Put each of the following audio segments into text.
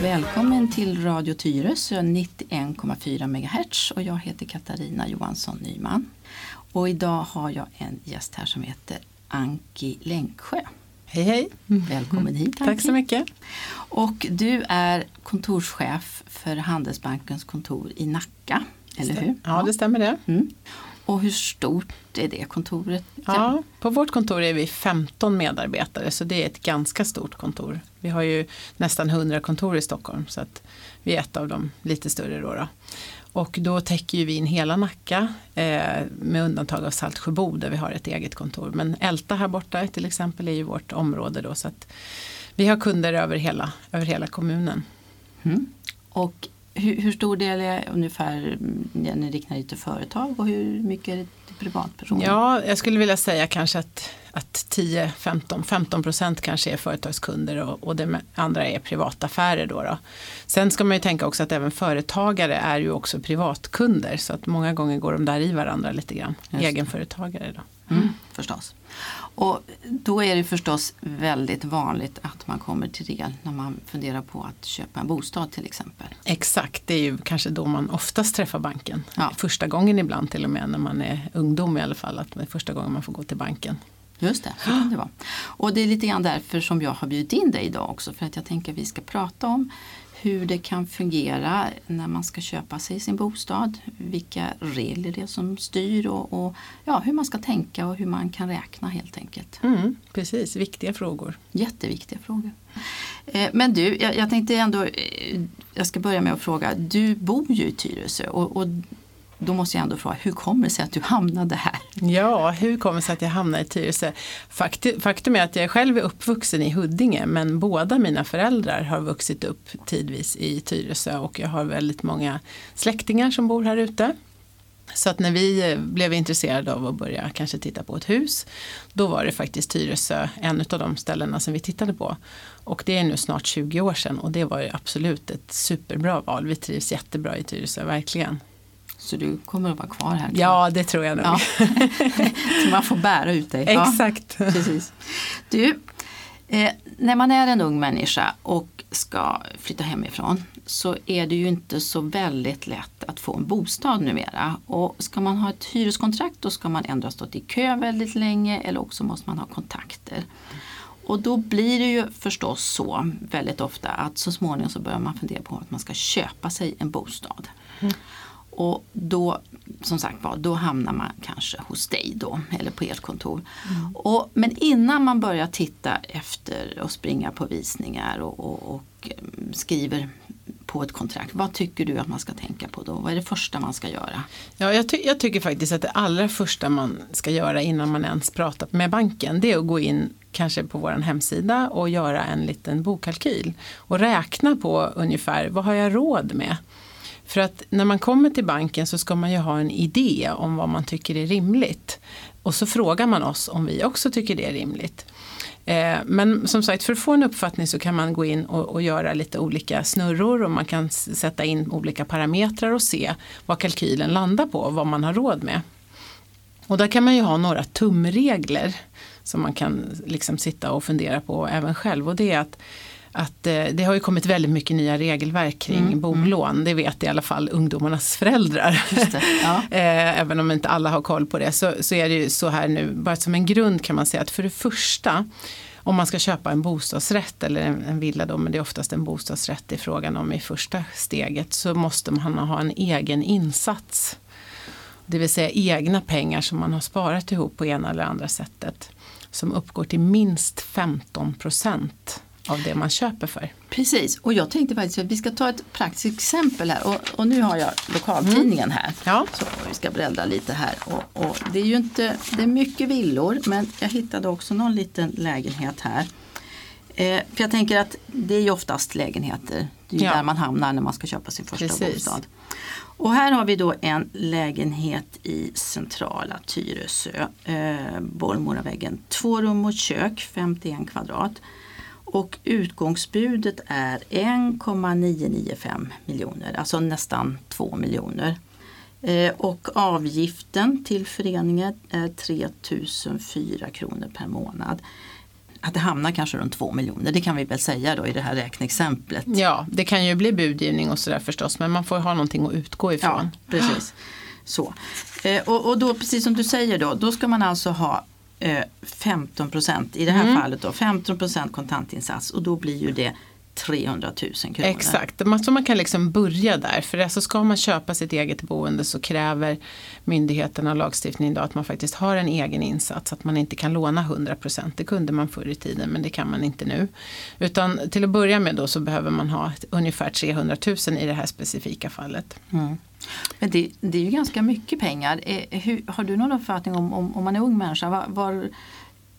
Välkommen till Radio Tyresö 91,4 MHz och jag heter Katarina Johansson Nyman. Och idag har jag en gäst här som heter Anki Länksjö. Hej hej! Välkommen hit Anki. Tack så mycket. Och du är kontorschef för Handelsbankens kontor i Nacka, eller hur? Ja, det stämmer det. Mm. Och hur stort är det kontoret? Ja, på vårt kontor är vi 15 medarbetare så det är ett ganska stort kontor. Vi har ju nästan 100 kontor i Stockholm så att vi är ett av de lite större. Då, då. Och då täcker vi in hela Nacka eh, med undantag av Saltsjöbo där vi har ett eget kontor. Men Älta här borta till exempel är ju vårt område då så att vi har kunder över hela, över hela kommunen. Mm. Och hur, hur, stor del är ungefär när ni räknar lite företag och hur mycket är det till privatpersoner? Ja, jag skulle vilja säga kanske att, att 10-15 procent kanske är företagskunder och, och det andra är privataffärer. Då, då Sen ska man ju tänka också att även företagare är ju också privatkunder så att många gånger går de där i varandra lite grann. Egenföretagare då. Mm. Mm, förstås. Och då är det förstås väldigt vanligt att man kommer till det när man funderar på att köpa en bostad till exempel. Exakt, det är ju kanske då man oftast träffar banken. Ja. Första gången ibland till och med när man är ungdom i alla fall. Att det är första gången man får gå till banken. Just det, så kan det vara. Och det är lite grann därför som jag har bjudit in dig idag också. För att jag tänker att vi ska prata om hur det kan fungera när man ska köpa sig sin bostad. Vilka regler det är som styr och, och ja, hur man ska tänka och hur man kan räkna helt enkelt. Mm, precis, viktiga frågor. Jätteviktiga frågor. Eh, men du, jag, jag, tänkte ändå, eh, jag ska börja med att fråga, du bor ju i Tyresö och, och då måste jag ändå fråga, hur kommer det sig att du hamnade här? Ja, hur kommer det sig att jag hamnade i Tyresö? Faktum, är att jag själv är uppvuxen i Huddinge men båda mina föräldrar har vuxit upp tidvis i Tyresö och jag har väldigt många släktingar som bor här ute. Så att när vi eh, blev intresserade av att börja kanske titta på ett hus, då var det faktiskt Tyresö en av de ställena som vi tittade på. Och det är nu snart 20 år sedan och det var ju absolut ett superbra val. Vi trivs jättebra i Tyresö, verkligen. Så du kommer att vara kvar här? Ja, det tror jag nog. Ja. så man får bära ut dig. Exakt. Ja, precis. Du, eh, när man är en ung människa och ska flytta hemifrån så är det ju inte så väldigt lätt att få en bostad numera. Och ska man ha ett hyreskontrakt då ska man ändå ha stått i kö väldigt länge eller också måste man ha kontakter. Och då blir det ju förstås så väldigt ofta att så småningom så börjar man fundera på att man ska köpa sig en bostad. Mm. Och då, som sagt då hamnar man kanske hos dig då, eller på ert kontor. Mm. Och, men innan man börjar titta efter och springa på visningar och, och, och, mm, skriver på ett kontrakt, vad tycker du att man ska tänka på då? Vad är det första man ska göra? Ja, jag, ty jag tycker faktiskt att det allra första man ska göra innan man ens pratar med banken, det är att gå in kanske på vår hemsida och göra en liten bokkalkyl och räkna på ungefär vad har jag råd med? För att när man kommer till banken så ska man ju ha en idé om vad man tycker är rimligt. Och så frågar man oss om vi också tycker det är rimligt. Eh, men som sagt för att få en uppfattning så kan man gå in och, och, göra lite olika snurror och man kan sätta in olika parametrar och se vad kalkylen landar på, vad man har råd med. Och där kan man ju ha några tumregler som man kan liksom sitta och fundera på även själv och det är att att eh, det har ju kommit väldigt mycket nya regelverk kring mm, mm. bolån. Det vet i alla fall ungdomarnas föräldrar. Det, ja. eh, även om inte alla har koll på det så, så är det ju så här nu, bara som en grund kan man säga att för det första om man ska köpa en bostadsrätt eller en, en villa då, men det är oftast en bostadsrätt i frågan om i första steget, så måste man ha en egen insats. Det vill säga egna pengar som man har sparat ihop på ena eller andra sättet. Som uppgår till minst 15 procent av det man köper för. Precis, och jag tänkte faktiskt att vi ska ta ett praktiskt exempel här. Och, och nu har jag lokaltidningen här. Ja. Så vi ska bredda lite här. Och, och, det är ju inte, det är mycket villor men jag hittade också någon liten lägenhet här. Eh, för jag tänker att det är ju oftast lägenheter. Det är ju ja. där man hamnar när man ska köpa sin första Precis. bostad. Och här har vi då en lägenhet i centrala Tyresö. Eh, Bollmoraväggen. Två rum och kök, 51 kvadrat. Och utgångsbudet är 1,995 miljoner, alltså nästan 2 miljoner. Eh, och avgiften till föreningen är 3004 kronor per månad. Att det hamnar kanske runt 2 miljoner, det kan vi väl säga då i det här räkneexemplet. Ja, det kan ju bli budgivning och sådär förstås, men man får ha någonting att utgå ifrån. Ja, precis. Så. Eh, och, och då precis som du säger då, då ska man alltså ha 15 procent, i det här Mm. fallet då, 15 procent kontantinsats och då blir ju det 300 000 kronor. Exakt, Man- så man kan liksom börja där. För alltså ska man köpa sitt eget boende så kräver myndigheterna och lagstiftningen idag att man faktiskt har en egen insats. Att man inte kan låna 100%. Det kunde man förr i tiden men det kan man inte nu. Utan till att börja med då så behöver man ha ungefär 300 000 i det här specifika fallet. Mm. Men det, det är ju ganska mycket pengar. Eh, hur, har du någon uppfattning om, om, om man är ung människa, var, var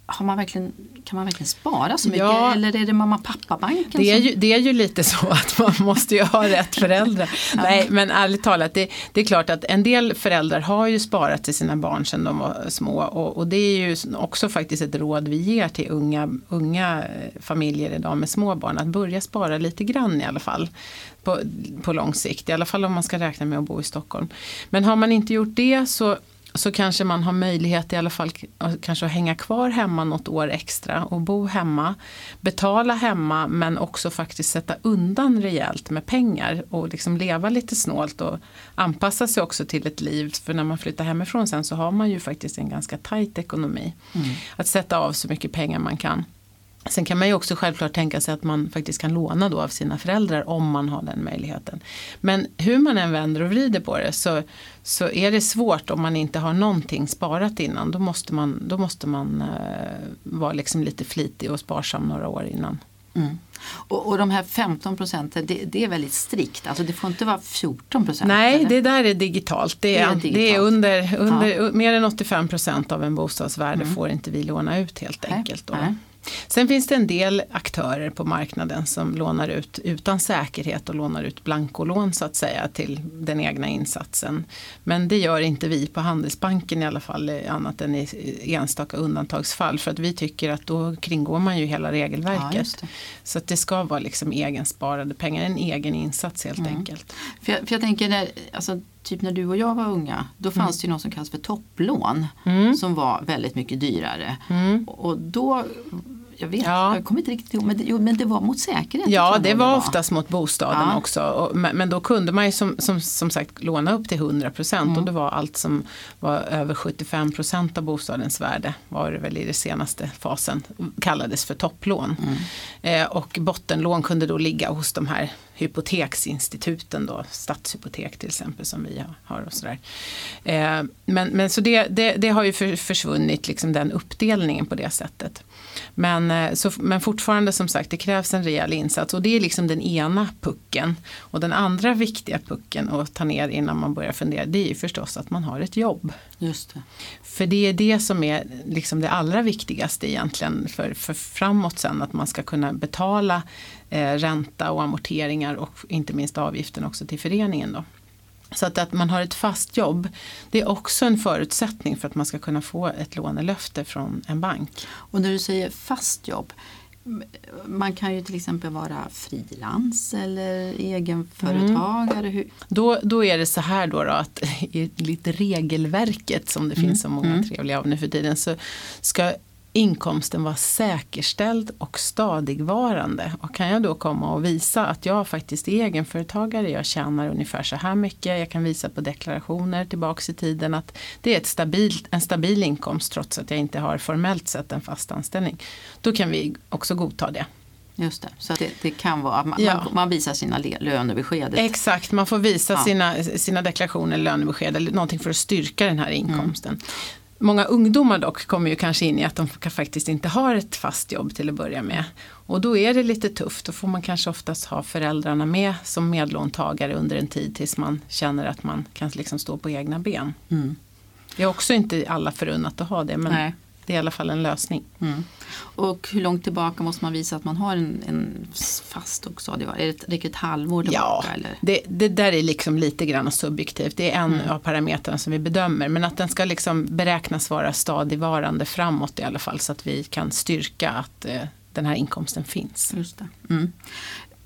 har man verkligen, kan man verkligen spara så mycket? Ja. Eller är det mamma pappa banken Det är, som... ju, det är ju lite så att man måste ju ha rätt föräldrar. Nej, men ärligt talat, det, det är klart att en del föräldrar har ju sparat till sina barn sedan de var små. Och, och det är ju också faktiskt ett råd vi ger till unga, unga eh, familjer idag med små barn. Att börja spara lite grann i alla fall. På, på lång sikt, i alla fall om man ska räkna med att bo i Stockholm. Men har man inte gjort det så så kanske man har möjlighet i alla fall kanske att hänga kvar hemma något år extra och bo hemma. Betala hemma men också faktiskt sätta undan rejält med pengar och liksom leva lite snålt och anpassa sig också till ett liv. För när man flyttar hemifrån sen så har man ju faktiskt en ganska tajt ekonomi. Att sätta av så mycket pengar man kan. Sen kan man ju också självklart tänka sig att man faktiskt kan låna då av sina föräldrar om man har den möjligheten. Men hur man än vänder och vrider på det så, så är det svårt om man inte har någonting sparat innan. Då måste man, då måste man eh, vara liksom lite flitig och sparsam några år innan. Mm. Och, och de här 15 procenten, det, det är väldigt strikt. Alltså det får inte vara 14 procent. Nej, eller? det där är digitalt. Det är, Det är det är, digitalt. under, under mer än 85 procent av en bostadsvärde får inte vi låna ut helt Nej, enkelt. Då. nej. Sen finns det en del aktörer på marknaden som lånar ut utan säkerhet och lånar ut blankolån så att säga till den egna insatsen. Men det gör inte vi på Handelsbanken i alla fall eh, annat än i enstaka undantagsfall för att vi tycker att då kringgår man ju hela Ja, regelverket. det. så att det ska vara liksom egensparade pengar, en egen insats helt Mm. enkelt. För jag, för jag tänker, när, alltså, typ när du och jag var unga, då fanns det ju något som kallas för topplån. Mm. Som var väldigt mycket dyrare. Mm. Och då, jag vet, Ja. jag kommer inte riktigt ihåg, men det, jo, men det var mot säkerhet. Ja, det nog var oftast mot bostaden Ja. också. Och, men, men då kunde man ju som, som, som sagt låna upp till 100 procent Mm. och det var allt som var över 75 procent av bostadens värde var det väl i den senaste fasen kallades för topplån. Mm. Eh, och bottenlån kunde då ligga hos de här hypoteksinstituten då, Stadshypotek till exempel som vi har och sådär. Eh, men, men så det, det, det har ju för, försvunnit liksom den uppdelningen på det sättet. Men, eh, så, men fortfarande som sagt det krävs en rejäl insats och det är liksom den ena pucken. Och den andra viktiga pucken att ta ner innan man börjar fundera det är ju förstås att man har ett jobb. Just det. För det är det som är liksom det allra viktigaste egentligen för, för framåt sen att man ska kunna betala eh, ränta och amorteringar och inte minst avgiften också till föreningen. Då. Så att, att man har ett fast jobb det är också en förutsättning för att man ska kunna få ett lånelöfte från en bank. Och när du säger fast jobb, man kan ju till exempel vara frilans eller egenföretagare. Hur, Då, då är det så här då, då att i lite regelverket som det finns så många trevliga av nu för tiden så ska inkomsten vara säkerställd och stadigvarande. Och kan jag då komma och visa att jag faktiskt är egenföretagare, jag tjänar ungefär så här mycket, jag kan visa på deklarationer tillbaks i tiden att det är ett stabilt, en stabil inkomst trots att jag inte har formellt sett en fast anställning. Då kan vi också godta det. just det, så det, det kan vara, man, Ja. man, man visar sina lönebeskedet. Exakt, man får visa Ja. sina, sina deklarationer, lönebesked eller någonting för att styrka den här inkomsten. Många ungdomar dock kommer ju kanske in i att de faktiskt inte har ett fast jobb till att börja med. Och då är det lite tufft, då får man kanske oftast ha föräldrarna med som medlåntagare under en tid tills man känner att man kan liksom stå på egna ben. Mm. Det är också inte alla förunnat att ha det men Nej. Det är i alla fall en lösning. Mm. Och hur långt tillbaka måste man visa att man har en, en fast och stadigvarande? Är det ett, räcker ett halvår Ja, tillbaka? Eller? det, det där är liksom lite grann subjektivt. Det är en av parametrarna som vi bedömer. Men att den ska liksom beräknas vara stadigvarande framåt i alla fall. Så att vi kan styrka att, eh, den här inkomsten finns. Just det. Mm.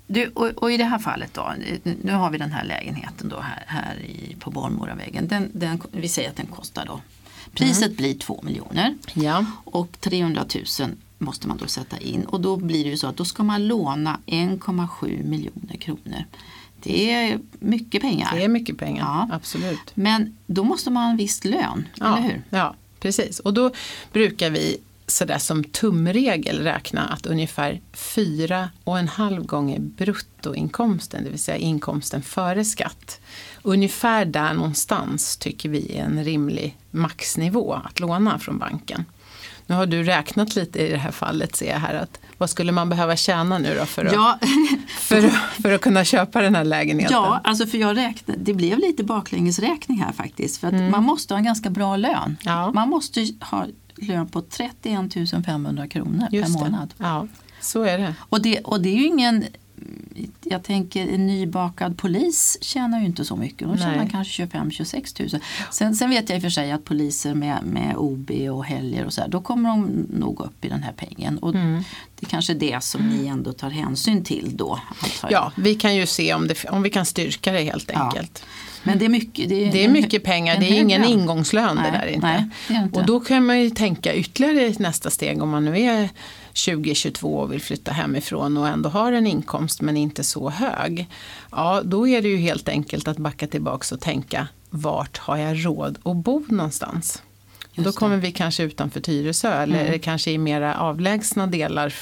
Du, och, och, i det här fallet då, nu har vi den här lägenheten då här, här i, på Bollmoravägen. Den, den, vi säger att den kostar då, priset Mm. blir 2 miljoner Ja, och 300 000 måste man då sätta in och då blir det ju så att då ska man låna 1,7 miljoner kronor. Det är mycket pengar. det är mycket pengar, Ja. absolut. Men då måste man ha en viss lön, Ja, eller hur? ja, precis. Och då brukar vi sådär som tumregel räkna att ungefär fyra och en halv gånger bruttoinkomsten, det vill säga inkomsten före skatt. Ungefär där någonstans tycker vi är en rimlig maxnivå att låna från banken. Nu har du räknat lite i det här fallet ser jag här. Att vad skulle man behöva tjäna nu då för att, Ja, för, att- för att kunna köpa den här lägenheten? ja alltså för jag räknade, det blev lite baklängesräkning här faktiskt. För att man måste ha en ganska bra lön. Mm. Ja. Man måste ha lön på 31 500 kronor per Just det. månad. Ja, så är det. Och det, och det är ju ingen, jag tänker en nybakad polis tjänar ju inte så mycket. De tjänar Nej. kanske 25-26 000. Sen, sen vet jag i och för sig att poliser med, med OB och helger och så här, då kommer de nog upp i den här pengen. Och Mm. det är kanske det som ni ändå tar hänsyn till då. Ja, vi kan ju se om, det, om vi kan styrka det helt Ja. Men det är mycket, det är, Det är mycket pengar, en det är ingen lön. ingångslön Nej, det där inte. nej, det inte. Och då kan man ju tänka ytterligare i nästa steg om man nu är 2022 och vill flytta hemifrån och ändå har en inkomst men inte så hög. Ja, då är det ju helt enkelt att backa tillbaka och tänka vart har jag råd att bo någonstans? Och då Just det. kommer vi kanske utanför Tyresö eller Mm. kanske i mera avlägsna delar,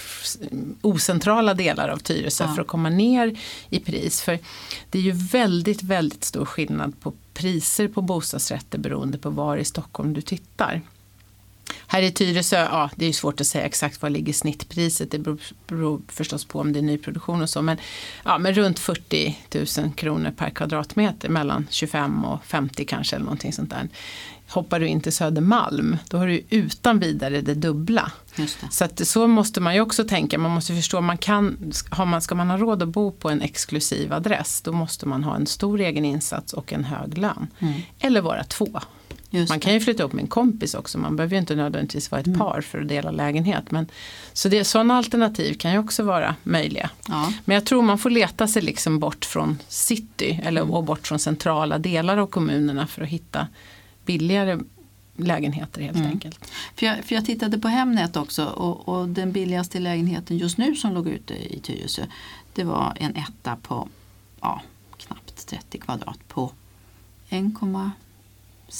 ocentrala delar av Tyresö Ja. för att komma ner i pris. För det är ju väldigt, väldigt stor skillnad på priser på bostadsrätter beroende på var i Stockholm du tittar. Här i Tyresö, ja det är ju svårt att säga exakt vad ligger snittpriset. Det beror, beror förstås på om det är nyproduktion och så. Men, ja, men runt 40 000 kronor per kvadratmeter. Mellan 25 och 50 kanske eller någonting sånt där. Hoppar du in till Södermalm, då har du utan vidare det dubbla. Det. Så att så måste man ju också tänka. Man måste förstå, man kan, har man, ska man ha råd att bo på en exklusiv adress, då måste man ha en stor egen insats och en hög lön. Mm. Eller vara två. Just Man kan ju flytta upp med en kompis också. Man behöver ju inte nödvändigtvis vara ett Mm. par för att dela lägenhet. Men, så det, sådana alternativ kan ju också vara möjliga. Ja. Men jag tror man får leta sig liksom bort från city eller, Mm. och bort från centrala delar av kommunerna för att hitta billigare lägenheter helt Mm. enkelt. För jag, för jag tittade på Hemnet också och, och den billigaste lägenheten just nu som låg ute i Tyresö det var en etta på ja, knappt 30 kvadrat på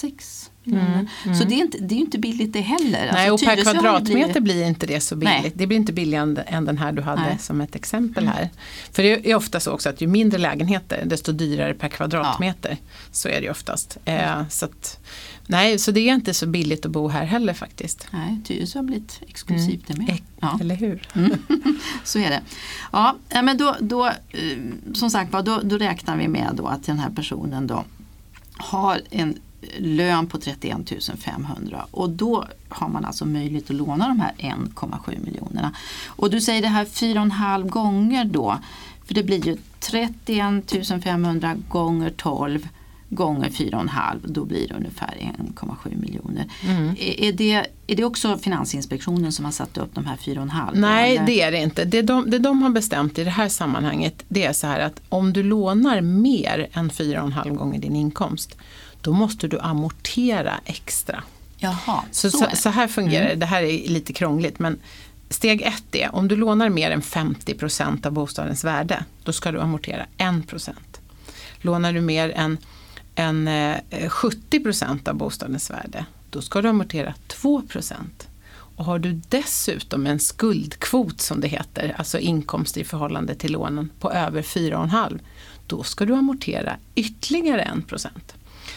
1,6 miljoner. Så det är, inte, det är inte billigt det heller. Mm, Nej, och Alltså, per har ju kvadratmeter blivit- blir inte det så billigt. Nej. Det blir inte billigare än den här du hade Nej. som ett exempel här. För det är ofta så också att ju mindre lägenheter desto dyrare per kvadratmeter. Så är det ju oftast. Eh, så att, nej, så det är inte så billigt att bo här heller faktiskt. Nej, Tyresö har blivit exklusivt det med. Ja. Eller hur? Så är det. Ja, ja, men då, då, eh, som sagt då, då räknar vi med då att den här personen då har en lön på 31 500 och då har man alltså möjlighet att låna de här 1,7 miljonerna. Och du säger det här 4,5 gånger då, för det blir ju 31 500 gånger 12 gånger 4,5 då blir det ungefär 1,7 miljoner. Är, är, det, är det också Finansinspektionen som har satt upp de här 4,5? Nej, eller? det är det inte. Det de, det de har bestämt i det här sammanhanget det är så här att om du lånar mer än 4,5 gånger din inkomst då måste du amortera extra. Jaha, Så, så, så, här fungerar det. Det här är lite krångligt men steg ett är om du lånar mer än 50% av bostadens värde då ska du amortera 1 Lånar du mer än, än eh, 70% av bostadens värde då ska du amortera 2% och har du dessutom en skuldkvot som det heter, alltså inkomst i förhållande till lånen på över 4,5 då ska du amortera ytterligare 1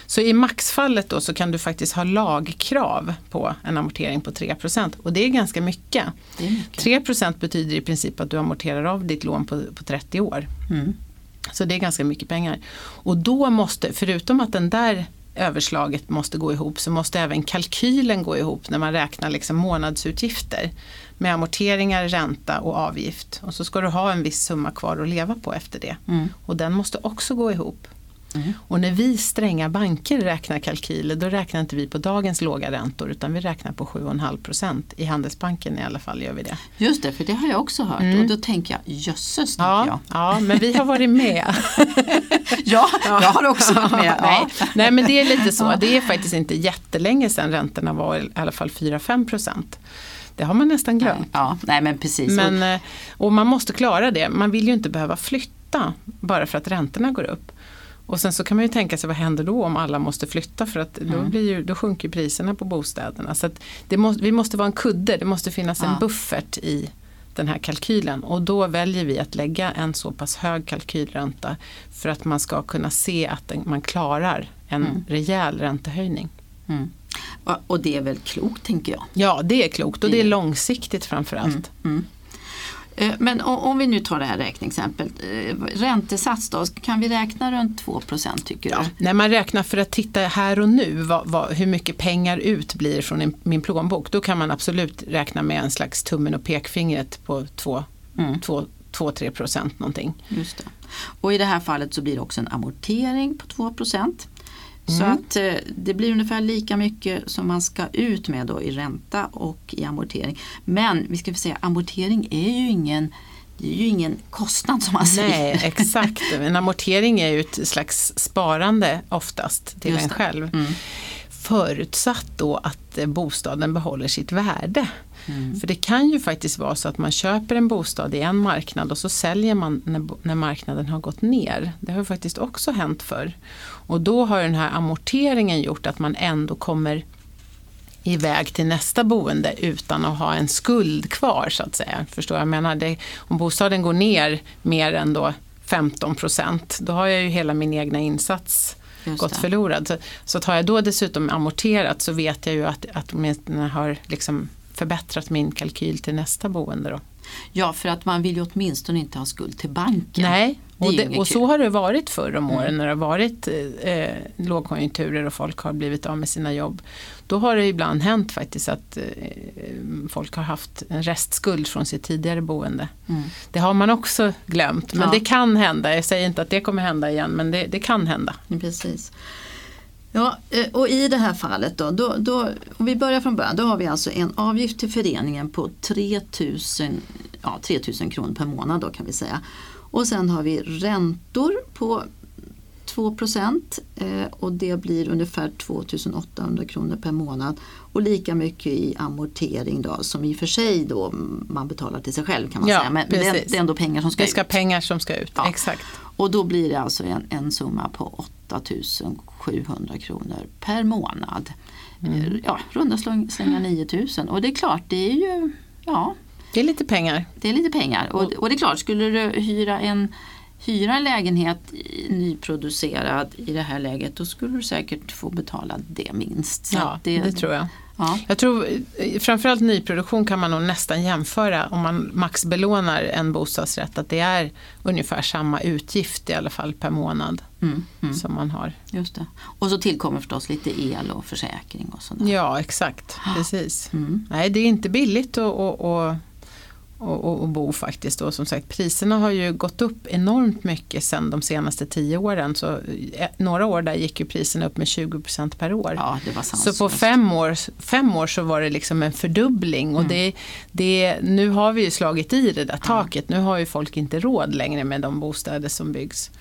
Så i maxfallet då så kan du faktiskt ha lagkrav på en amortering på 3% och det är ganska mycket. Det är mycket. 3% betyder i princip att du amorterar av ditt lån på, på 30 år. Mm. Så det är ganska mycket pengar. Och då måste, förutom att den där överslaget måste gå ihop så måste även kalkylen gå ihop när man räknar liksom månadsutgifter. Med amorteringar, ränta och avgift. Och så ska du ha en viss summa kvar att leva på efter det. Mm. Och den måste också gå ihop. Och när vi stränga banker räknar kalkyler då räknar inte vi på dagens låga räntor utan vi räknar på 7,5 procent. I Handelsbanken i alla fall gör vi det. Just det, för det har jag också hört och då tänker jag jösses, Ja, jag. ja, men vi har varit med. Ja, jag har också varit med. Nej, Ja. nej men det är lite så. Det är faktiskt inte jättelänge sedan räntorna var i alla fall 4-5 procent. Det har man nästan glömt. Ja, nej men precis. Men, eh, och man måste klara det. Man vill ju inte behöva flytta bara för att räntorna går upp. Och sen så kan man ju tänka sig vad händer då om alla måste flytta för att då, Mm. blir ju, då sjunker priserna på bostäderna. Så måste, vi måste vara en kudde, det måste finnas en Ja. buffert i den här kalkylen och då väljer vi att lägga en så pass hög kalkylränta för att man ska kunna se att man klarar en Mm. rejäl räntehöjning. Mm. Och- det är väl klokt, tänker jag. Ja, det är klokt och det är långsiktigt framförallt. Eh, Men o- om vi nu tar det här räkneexemplet. eh, Räntesats då, kan vi räkna runt 2% tycker du? När man räknar för att titta här och nu vad, vad, hur mycket pengar ut blir från min plånbok då kan man absolut räkna med en slags tummen och pekfingret på 2-3 procent någonting. Just det. Och i det här fallet så blir det också en amortering på 2 Så att eh, det blir ungefär lika mycket som man ska ut med då i ränta och i amortering. Men vi ska säga amortering är ju ingen, det är ju ingen kostnad som man Nej, säger. exakt. En amortering är ju ett slags sparande oftast till Just en själv. Mm. Förutsatt då att eh, bostaden behåller sitt värde. Mm. För det kan ju faktiskt vara så att man köper en bostad i en marknad och så säljer man när, när marknaden har gått ner. Det har ju faktiskt också hänt förr. Och då har den här amorteringen gjort att man ändå kommer iväg till nästa boende utan att ha en skuld kvar så att säga. Förstår jag? jag menar, det, om bostaden går ner mer än då 15 procent då har jag ju hela min egna insats Just gått det. förlorad. Så, så har jag då dessutom amorterat så vet jag ju att, att åtminstone har liksom förbättrat min kalkyl till nästa boende. Då. Ja, för att man vill ju åtminstone inte ha skuld till banken. Nej, och, det, och. Mm. så har det varit förr om åren när det har varit eh, lågkonjunkturer och folk har blivit av med sina jobb. Då har det ibland hänt faktiskt att eh, folk har haft en restskuld från sitt tidigare boende. Mm. Det har man också glömt, men Ja. det kan hända. Jag säger inte att det kommer hända igen, men det, det kan hända. Precis. Ja, eh, och i det här fallet då, då, då, om vi börjar från början, då har vi alltså en avgift till föreningen på 3000 ja, 3 000 kronor per månad då kan vi säga. Och sen har vi räntor på 2 eh, och det blir ungefär 2800 kronor per månad. Och lika mycket i amortering då som i och för sig då man betalar till sig själv kan man Ja, säga. Men precis. det är ändå pengar som ska, Det ska ut. pengar som ska ut, Ja. exakt. Och då blir det alltså en, en summa på 8700 kronor per månad. Mm. Ja, runda släng- slänga 9000 och det är klart det är ju ja, Det är lite pengar. det är lite pengar. Och, och det är klart, skulle du hyra en, hyra en lägenhet i- nyproducerad i det här läget då skulle du säkert få betala det minst. Så Ja, att det, tror jag. Ja, Jag tror eh, framförallt nyproduktion kan man nog nästan jämföra om man maxbelånar en bostadsrätt att det är ungefär samma utgift i alla fall per månad mm, mm, som man har. just det. Och så tillkommer förstås lite el och försäkring och sådär. Ja exakt, precis. Mm. Nej det är inte billigt att, att, att, att bo faktiskt. Och som sagt priserna har ju gått upp enormt mycket sedan de senaste tio åren. Så eh, några år där gick ju priserna upp med 20% per år. Ja, Så på fem år, fem år så var det liksom en fördubbling och det, det, nu har vi ju slagit i det där taket. Nu har ju folk inte råd längre med de bostäder som byggs.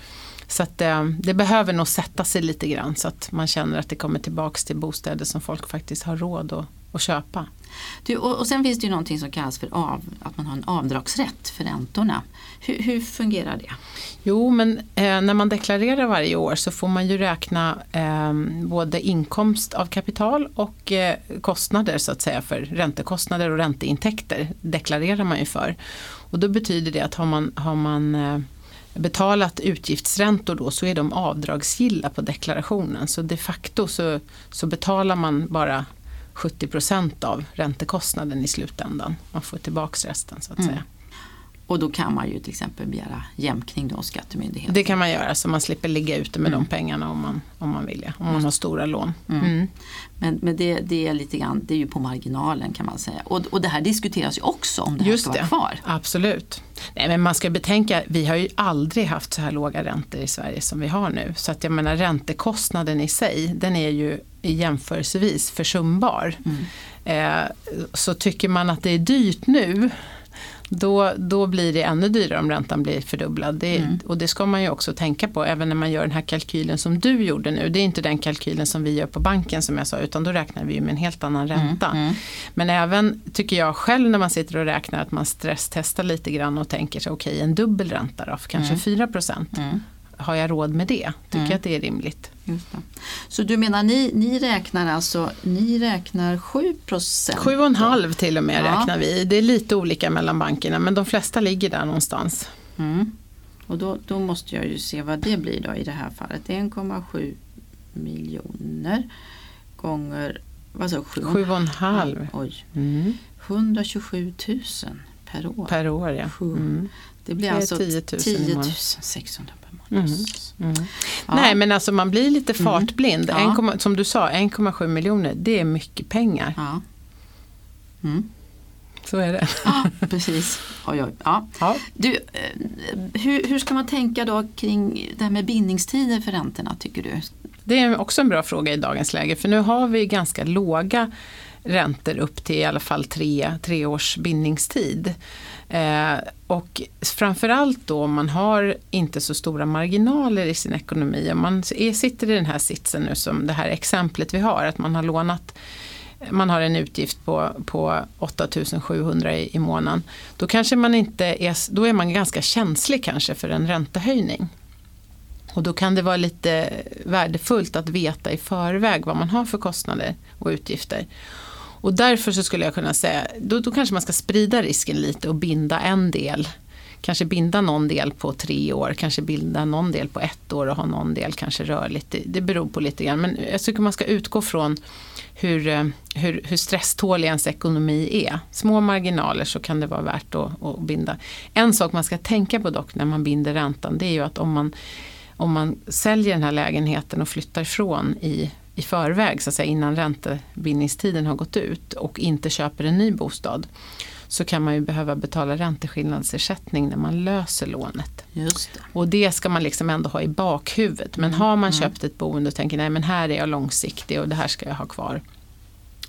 Så att, eh, det behöver nog sätta sig lite grann så att man känner att det kommer tillbaks till bostäder som folk faktiskt har råd att, att köpa. Du, och, och sen finns det ju någonting som kallas för av, att man har en avdragsrätt för räntorna. Hur, hur fungerar det? Jo, men eh, när man deklarerar varje år så får man ju räkna eh, både inkomst av kapital och eh, kostnader så att säga för räntekostnader och ränteintäkter deklarerar man ju för. Och då betyder det att har man, har man eh, betalat utgiftsräntor då så är de avdragsgilla på deklarationen. Så de facto så, så betalar man bara 70% av räntekostnaden i slutändan. Man får tillbaks resten så att Mm. säga. Och då kan man ju till exempel begära jämkning hos Skattemyndigheten. Det kan man göra så man slipper ligga ute med de pengarna om man, om man vill. Om man har stora lån. Mm. Men, men det, det är lite grann, det är ju på marginalen kan man säga. Och, och det här diskuteras ju också om det här Just ska det, vara kvar. absolut. Nej, men man ska betänka, vi har ju aldrig haft så här låga räntor i Sverige som vi har nu. Så att jag menar räntekostnaden i sig, den är ju jämförelsevis försumbar. Eh, så tycker man att det är dyrt nu, då, då blir det ännu dyrare om räntan blir fördubblad. Det, Och det ska man ju också tänka på även när man gör den här kalkylen som du gjorde nu. Det är inte den kalkylen som vi gör på banken som jag sa utan då räknar vi ju med en helt annan ränta. Men även tycker jag själv när man sitter och räknar att man stresstestar lite grann och tänker sig okej en dubbel ränta då, för kanske 4 procent. Har jag råd med det? Tycker jag att det är rimligt? Just det. Så du menar ni, ni räknar alltså, ni räknar 7 procent? Sju och en halv till och med Ja. räknar vi. Det är lite olika mellan bankerna men de flesta ligger där någonstans. Mm. Och då, då måste jag ju se vad det blir då i det här fallet. 1,7 miljoner gånger, vad sa du, sju och en Sju och en halv Oj, mm. 127 000 per år. per år. Ja. Mm. Det blir alltså 10 000 i 10 månaden. 600 per månad. Mm. Ja. Nej men alltså man blir lite fartblind. Ja. 1, som du sa, 1,7 miljoner det är mycket pengar. Ja. Mm. Så är det. Ja, precis. Oj, oj. Ja. Ja. Du, eh, hur, hur ska man tänka då kring det här med bindningstider för räntorna tycker du? Det är också en bra fråga i dagens läge för nu har vi ganska låga räntor upp till i alla fall tre, tre års bindningstid. Eh, och framförallt då om man har inte så stora marginaler i sin ekonomi. Om man är, sitter i den här sitsen nu som det här exemplet vi har, att man har lånat man har en utgift på, på 8700 i, i månaden. Då kanske man inte är, då är man ganska känslig kanske för en räntehöjning. Och då kan det vara lite värdefullt att veta i förväg vad man har för kostnader och utgifter. Och därför så skulle jag kunna säga, då, då kanske man ska sprida risken lite och binda en del. Kanske binda någon del på tre år, kanske binda någon del på ett år och ha någon del kanske rörligt. Det, det beror på lite grann. Men jag tycker man ska utgå från hur, eh, hur, hur stresstålig ens ekonomi är. Små marginaler så kan det vara värt att, att binda. En sak man ska tänka på dock när man binder räntan det är ju att om man, om man säljer den här lägenheten och flyttar ifrån i, i förväg så att säga, innan räntebindningstiden har gått ut och inte köper en ny bostad så kan man ju behöva betala ränteskillnadsersättning när man löser lånet. Just det. Och det ska man liksom ändå ha i bakhuvudet. Men har man köpt ett boende och tänker nej men här är jag långsiktig och det här ska jag ha kvar.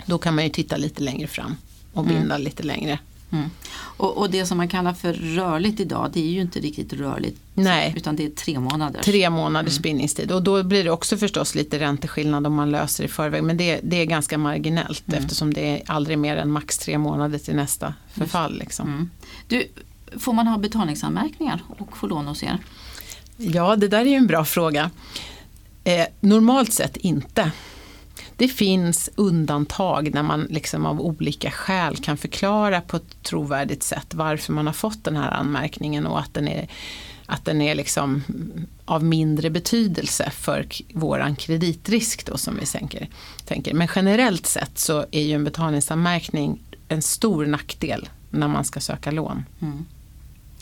Då kan man ju titta lite längre fram och binda lite längre. Mm. Och, och det som man kallar för rörligt idag det är ju inte riktigt rörligt Nej. utan det är tre månader. Tre månaders bindningstid och då blir det också förstås lite ränteskillnad om man löser i förväg. Men det, det är ganska marginellt eftersom det är aldrig mer än max tre månader till nästa förfall. Liksom. Mm. Du, får man ha betalningsanmärkningar och få lån hos er? Ja, det där är ju en bra fråga. Eh, normalt sett inte. Det finns undantag när man liksom av olika skäl kan förklara på ett trovärdigt sätt varför man har fått den här anmärkningen och att den är, att den är liksom av mindre betydelse för vår våran kreditrisk då som vi sänker, tänker. Men generellt sett så är ju en betalningsanmärkning en stor nackdel när man ska söka lån. Mm.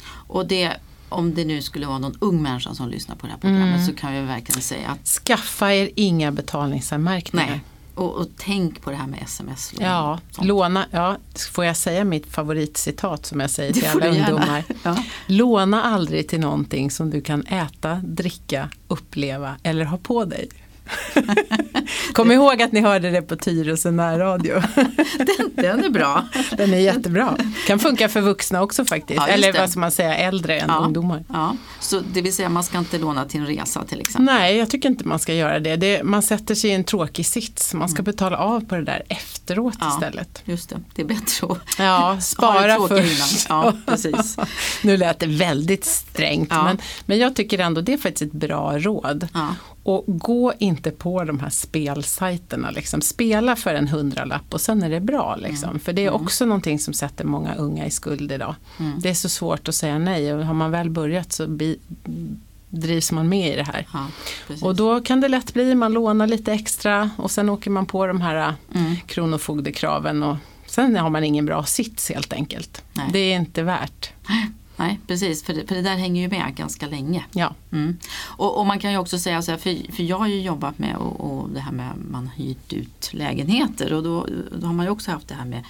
Och det, om det nu skulle vara någon ung människa som lyssnar på det här programmet Mm. så kan vi verkligen säga att Skaffa er inga betalningsanmärkningar. nej. Och, och tänk på det här med sms-lån. Ja, Sånt. låna, ja, får jag säga mitt favoritcitat som jag säger till alla ungdomar. Ja. Låna aldrig till någonting som du kan äta, dricka, uppleva eller ha på dig. Kom ihåg att ni hörde det på Tyresö närradio. Den, den är bra. Den är jättebra. Kan funka för vuxna också faktiskt. Ja, eller vad ska man säga, äldre än ungdomar. Ja. Så det vill säga man ska inte låna till en resa till exempel. Nej, jag tycker inte man ska göra det. det. Man sätter sig i en tråkig sits. Man ska betala av på det där efteråt Ja. istället. Just det, det är bättre att Ja, spara först. Ja, precis. nu lät det väldigt strängt Ja. men, men jag tycker ändå det är faktiskt ett bra råd. Och gå inte på de här spelsajterna. Liksom. Spela för en hundralapp och sen är det bra. Liksom. För det är också någonting som sätter många unga i skuld idag. Det är så svårt att säga nej och har man väl börjat så bi, drivs man med i det här. Ja. Och då kan det lätt bli, man lånar lite extra och sen åker man på de här Mm. kronofogdekraven och sen har man ingen bra sits helt enkelt. Nej. Det är inte värt. Nej, precis. För det, för det där hänger ju med ganska länge. Ja. Mm. Och, och man kan ju också säga så här, för, för jag har ju jobbat med och, och det här med att man hyrt ut lägenheter och då, då har man ju också haft det här med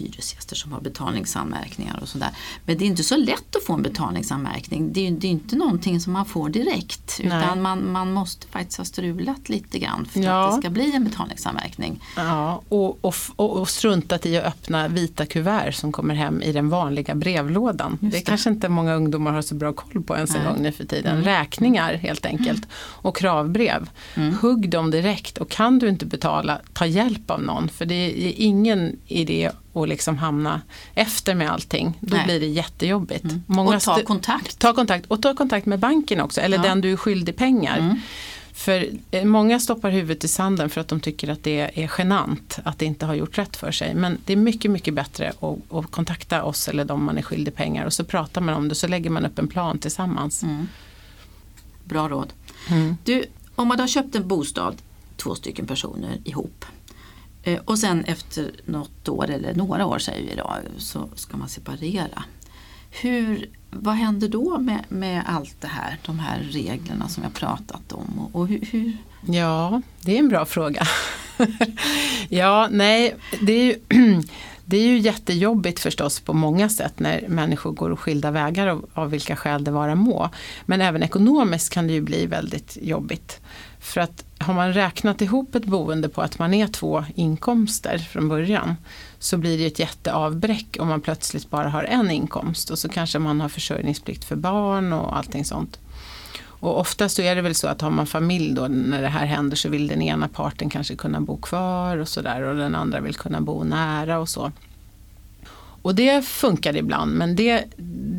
hyresgäster som har betalningsanmärkningar och sådär. Men det är inte så lätt att få en betalningsanmärkning. Det är, det är inte någonting som man får direkt. Nej. Utan man, man måste faktiskt ha strulat lite grann för Ja. att det ska bli en betalningsanmärkning. Ja, och, och, och, och struntat i att öppna vita kuvert som kommer hem i den vanliga brevlådan. Just det, det. kanske inte många ungdomar har så bra koll på ens en. Mm. gång nu för tiden. Räkningar helt enkelt och kravbrev. Mm. Hugg dem direkt och kan du inte betala, ta hjälp av någon. För det är ingen idé att liksom hamna efter med allting. Då Nej. blir det jättejobbigt. och ta kontakt. Ta kontakt och ta kontakt med banken också, eller Ja. den du är skyldig pengar. Mm. För eh, många stoppar huvudet i sanden för att de tycker att det är genant att det inte har gjort rätt för sig. Men det är mycket, mycket bättre att, att kontakta oss eller de man är skyldig pengar och så pratar man om det så lägger man upp en plan tillsammans. Mm. Bra råd. Mm. Du, om man har köpt en bostad, två stycken personer ihop. Eh, och sen efter något år eller några år säger vi då, så ska man separera. Hur, vad händer då med, med allt det här, de här reglerna som jag pratat om? Och, och hur, hur, Ja, det är en bra fråga. ja, nej, det är, ju, det är ju jättejobbigt förstås på många sätt när människor går skilda vägar av, av vilka skäl det vara må. Men även ekonomiskt kan det ju bli väldigt jobbigt. För att har man räknat ihop ett boende på att man är två inkomster från början så blir det ett jätteavbräck om man plötsligt bara har en inkomst och så kanske man har försörjningsplikt för barn och allting sånt. Och oftast så är det väl så att har man familj då när det här händer så vill den ena parten kanske kunna bo kvar och sådär och den andra vill kunna bo nära och så. Och det funkar ibland men det,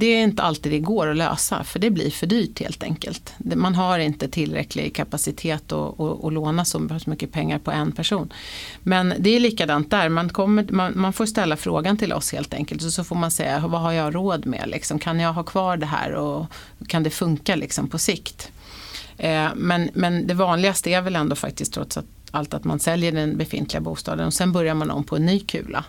det är inte alltid det går att lösa för det blir för dyrt helt enkelt. Man har inte tillräcklig kapacitet att, att, att låna så mycket pengar på en person. Men det är likadant där, man, kommer, man, man får ställa frågan till oss helt enkelt och så får man säga vad har jag råd med, liksom, kan jag ha kvar det här och kan det funka liksom, på sikt. Eh, men, men det vanligaste är väl ändå faktiskt trots att, allt att man säljer den befintliga bostaden och sen börjar man om på en ny kula.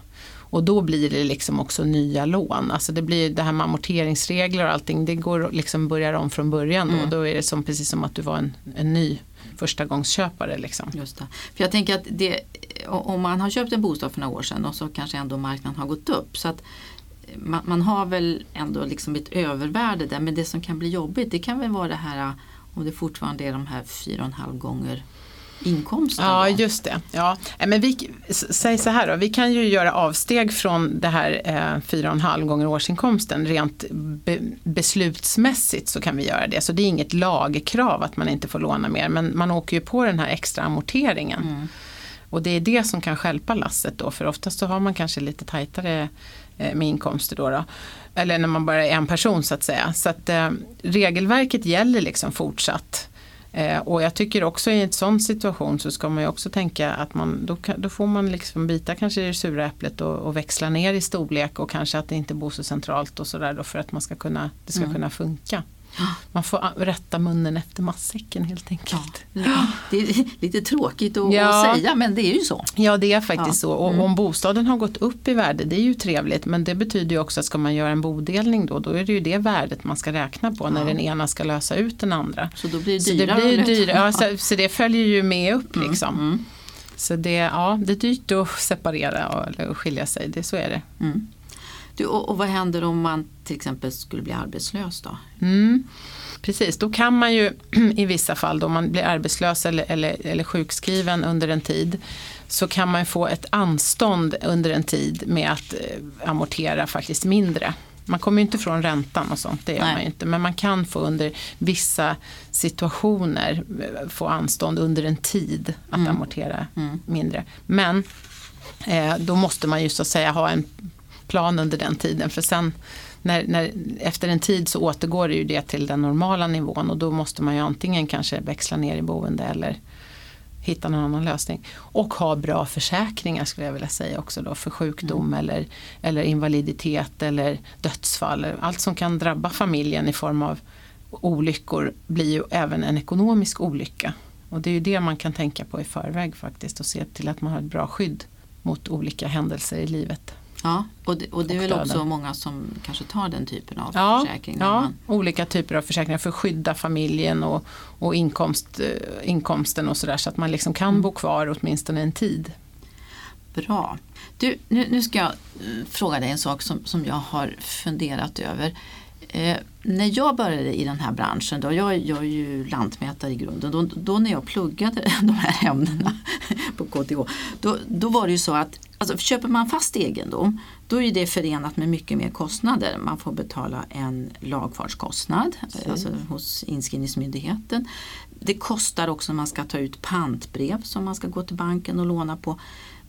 Och då blir det liksom också nya lån. Alltså det blir det här med amorteringsregler och allting. Det går liksom börjar om från början då. Mm. Då är det som, precis som att du var en, en ny förstagångsköpare. Liksom. just det. För jag tänker att det, om man har köpt en bostad för några år sedan och så kanske ändå marknaden har gått upp. Så att man, man har väl ändå liksom ett övervärde där. Men det som kan bli jobbigt det kan väl vara det här om det fortfarande är de här fyra och en halv gånger inkomsten. Ja, då. just det. Ja. Men vi, säg så här då, vi kan ju göra avsteg från det här eh, fyra och en halv gånger årsinkomsten. Rent be, beslutsmässigt så kan vi göra det. Så det är inget lagkrav att man inte får låna mer. Men man åker ju på den här extra amorteringen. Mm. Och det är det som kan stjälpa lasset då. För oftast så har man kanske lite tajtare eh, med inkomster då. då. Eller när man bara är en person så att säga. Så att eh, regelverket gäller liksom fortsatt. Eh, och jag tycker också i en sån situation så ska man ju också tänka att man, då, då får man liksom bita kanske i det sura äpplet och, och växla ner i storlek och kanske att det inte bor så centralt och sådär då för att man ska kunna, det ska Mm. kunna funka. Man får rätta munnen efter matsäcken helt enkelt. Ja, det är lite tråkigt att, Ja. säga men det är ju så. Ja det är faktiskt så. Och Mm. om bostaden har gått upp i värde det är ju trevligt men det betyder ju också att ska man göra en bodelning då då är det ju det värdet man ska räkna på när den ena ska lösa ut den andra. Så då blir det Så det dyrare. blir dyrare, så, så det följer ju med upp liksom. Mm. Så det, ja, det är dyrt att separera och, eller att skilja sig, det, så är det. Mm. Du, och, och vad händer om man till exempel skulle bli arbetslös då? Mm. Precis, då kan man ju i vissa fall då man blir arbetslös eller, eller, eller sjukskriven under en tid så kan man få ett anstånd under en tid med att eh, amortera faktiskt mindre. Man kommer ju inte från räntan och sånt, det gör Nej. man ju inte. Men man kan få under vissa situationer eh, få anstånd under en tid att Mm. amortera Mm. mindre. Men eh, då måste man ju så att säga ha en plan under den tiden. För sen när, när, efter en tid så återgår det ju det till den normala nivån och då måste man ju antingen kanske växla ner i boende eller hitta någon annan lösning. Och ha bra försäkringar skulle jag vilja säga också då för sjukdom eller, eller invaliditet eller dödsfall. Allt som kan drabba familjen i form av olyckor blir ju även en ekonomisk olycka. Och det är ju det man kan tänka på i förväg faktiskt och se till att man har ett bra skydd mot olika händelser i livet. Ja, och det, och det är Och väl döden. också många som kanske tar den typen av Ja, försäkring. ja man- olika typer av försäkringar för att skydda familjen och, och inkomst, eh, inkomsten och sådär så att man liksom kan Mm. bo kvar åtminstone en tid. Bra. Du, nu, nu ska jag eh, fråga dig en sak som, som jag har funderat över. Eh, när jag började i den här branschen, då, jag, jag är ju lantmätare i grunden, då, då när jag pluggade de här ämnena på KTH, då, då var det ju så att alltså, köper man fast egendom, då är det förenat med mycket mer kostnader. Man får betala en lagfartskostnad alltså hos inskrivningsmyndigheten. Det kostar också när man ska ta ut pantbrev som man ska gå till banken och låna på.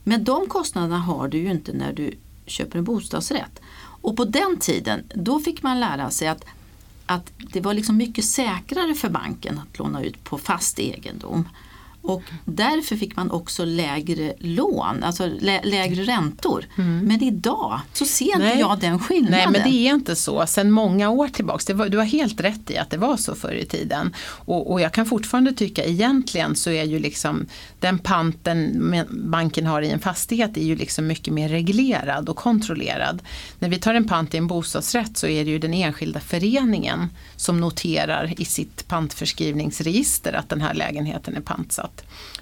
Men de kostnaderna har du ju inte när du köper en bostadsrätt. Och på den tiden, då fick man lära sig att, att det var liksom mycket säkrare för banken att låna ut på fast egendom. Och därför fick man också lägre lån, alltså lä lägre räntor. Men idag så ser inte Mm. Nej. jag den skillnaden. Nej men det är inte så. Sen många år tillbaks, var, du har helt rätt i att det var så förr i tiden. Och, och jag kan fortfarande tycka egentligen så är ju liksom den panten banken har i en fastighet är ju liksom mycket mer reglerad och kontrollerad. När vi tar en pant i en bostadsrätt så är det ju den enskilda föreningen som noterar i sitt pantförskrivningsregister att den här lägenheten är pantsatt.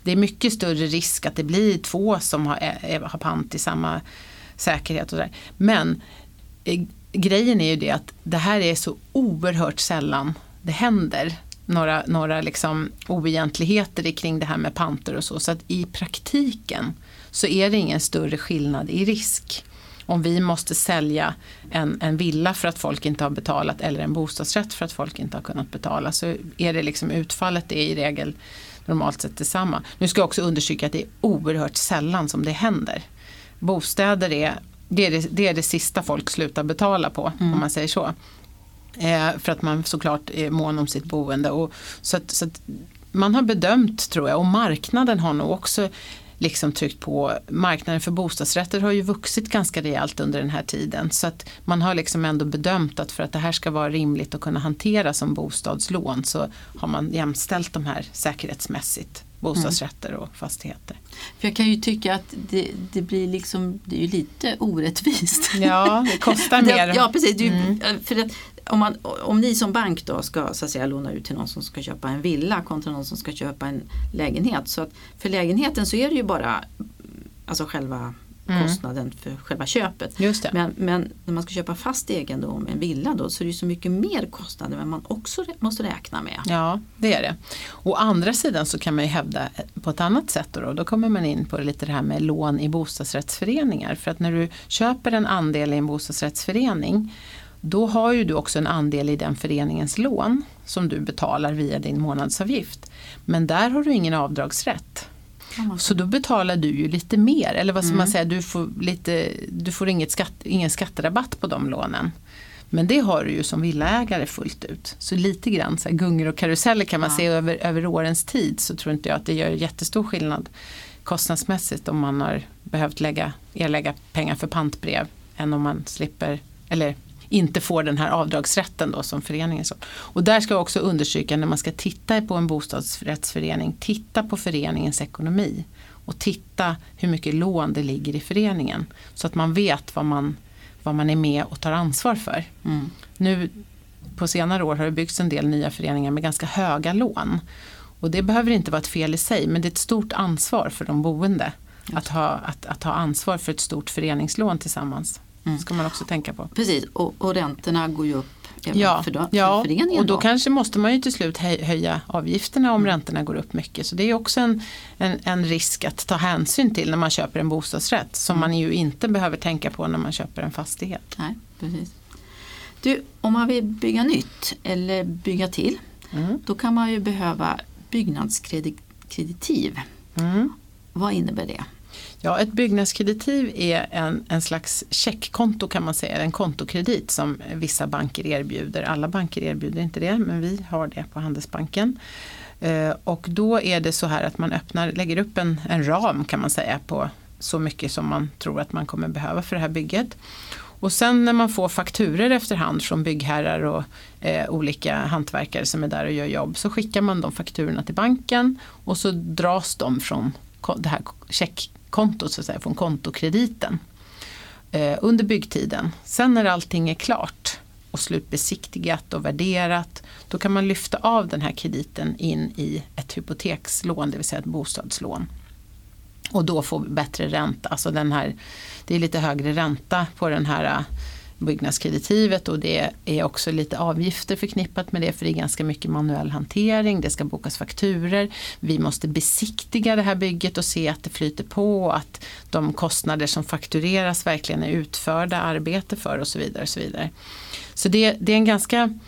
Det är mycket större risk att det blir två som har, eh, eh, har pant i samma säkerhet och sådär. Men eh, grejen är ju det att det här är så oerhört sällan det händer några, några liksom oegentligheter kring det här med panter och så. Så att i praktiken så är det ingen större skillnad i risk. Om vi måste sälja en, en villa för att folk inte har betalat eller en bostadsrätt för att folk inte har kunnat betala så är det liksom utfallet är i regel normalt sett detsamma. Nu ska jag också understryka att det är oerhört sällan som det händer. Bostäder är det, är det, det, är det sista folk slutar betala på om man säger så. Eh, för att man såklart är mån om sitt boende. Och, så att, så att man har bedömt tror jag och marknaden har nog också liksom tryckt på. Marknaden för bostadsrätter har ju vuxit ganska rejält under den här tiden. Så att man har liksom ändå bedömt att för att det här ska vara rimligt att kunna hantera som bostadslån så har man jämställt de här säkerhetsmässigt. Bostadsrätter och fastigheter. För jag kan ju tycka att det, det blir liksom, det är ju lite orättvist. Ja, det kostar mer. Ja, precis. Det Mm. för att om, man, om ni som bank då ska så att säga, låna ut till någon som ska köpa en villa kontra någon som ska köpa en lägenhet. Så att för lägenheten så är det ju bara alltså själva kostnaden för själva köpet. Mm. Just det. Men, men när man ska köpa fast egendom, en villa då, så är det så mycket mer kostnader än man också måste räkna med. Ja, det är det. Å andra sidan så kan man ju hävda på ett annat sätt då, då kommer man in på lite det här med lån i bostadsrättsföreningar. För att när du köper en andel i en bostadsrättsförening då har ju du också en andel i den föreningens lån som du betalar via din månadsavgift. Men där har du ingen avdragsrätt. Så då betalar du ju lite mer, eller vad ska man säga, du får, lite, du får inget skatt, ingen skatterabatt på de lånen. Men det har du ju som villaägare fullt ut. Så lite grann så här gungor och karuseller kan man Ja. se över, över årens tid så tror inte jag att det gör jättestor skillnad kostnadsmässigt om man har behövt lägga, erlägga pengar för pantbrev än om man slipper, eller inte får den här avdragsrätten då som föreningen. Så. Och där ska jag också understryka när man ska titta på en bostadsrättsförening, titta på föreningens ekonomi och titta hur mycket lån det ligger i föreningen. Så att man vet vad man, vad man är med och tar ansvar för. Mm. Nu på senare år har det byggts en del nya föreningar med ganska höga lån. Och det behöver inte vara ett fel i sig men det är ett stort ansvar för de boende att ha, att, att ha ansvar för ett stort föreningslån tillsammans. Mm. ska man också tänka på. Precis, och, och räntorna går ju upp även Ja, för, då, ja för föreningen. och då kanske måste man ju till slut höj- höja avgifterna Mm. om räntorna går upp mycket. Så det är också en, en, en risk att ta hänsyn till när man köper en bostadsrätt som Mm. man ju inte behöver tänka på när man köper en fastighet. Nej, precis. Du, om man vill bygga nytt eller bygga till, Mm. då kan man ju behöva byggnadskreditiv. Mm. Vad innebär det? Ja, ett byggnadskreditiv är en, en slags checkkonto kan man säga, en kontokredit som vissa banker erbjuder. Alla banker erbjuder inte det, men vi har det på Handelsbanken. Eh, och då är det så här att man öppnar, lägger upp en, en ram kan man säga på så mycket som man tror att man kommer behöva för det här bygget. Och sen när man får fakturer efterhand från byggherrar och eh, olika hantverkare som är där och gör jobb så skickar man de fakturorna till banken och så dras de från det här kontot, så att säga, från kontokrediten. eh, under byggtiden. Sen när allting är klart och slutbesiktigat och värderat då kan man lyfta av den här krediten in i ett hypotekslån, det vill säga ett bostadslån. Och då få bättre ränta, alltså den här, det är lite högre ränta på den här eh, byggnadskreditivet och det är också lite avgifter förknippat med det för det är ganska mycket manuell hantering, det ska bokas fakturer, vi måste besiktiga det här bygget och se att det flyter på och att de kostnader som faktureras verkligen är utförda arbete för och så vidare. Och så vidare. så det, det är en ganska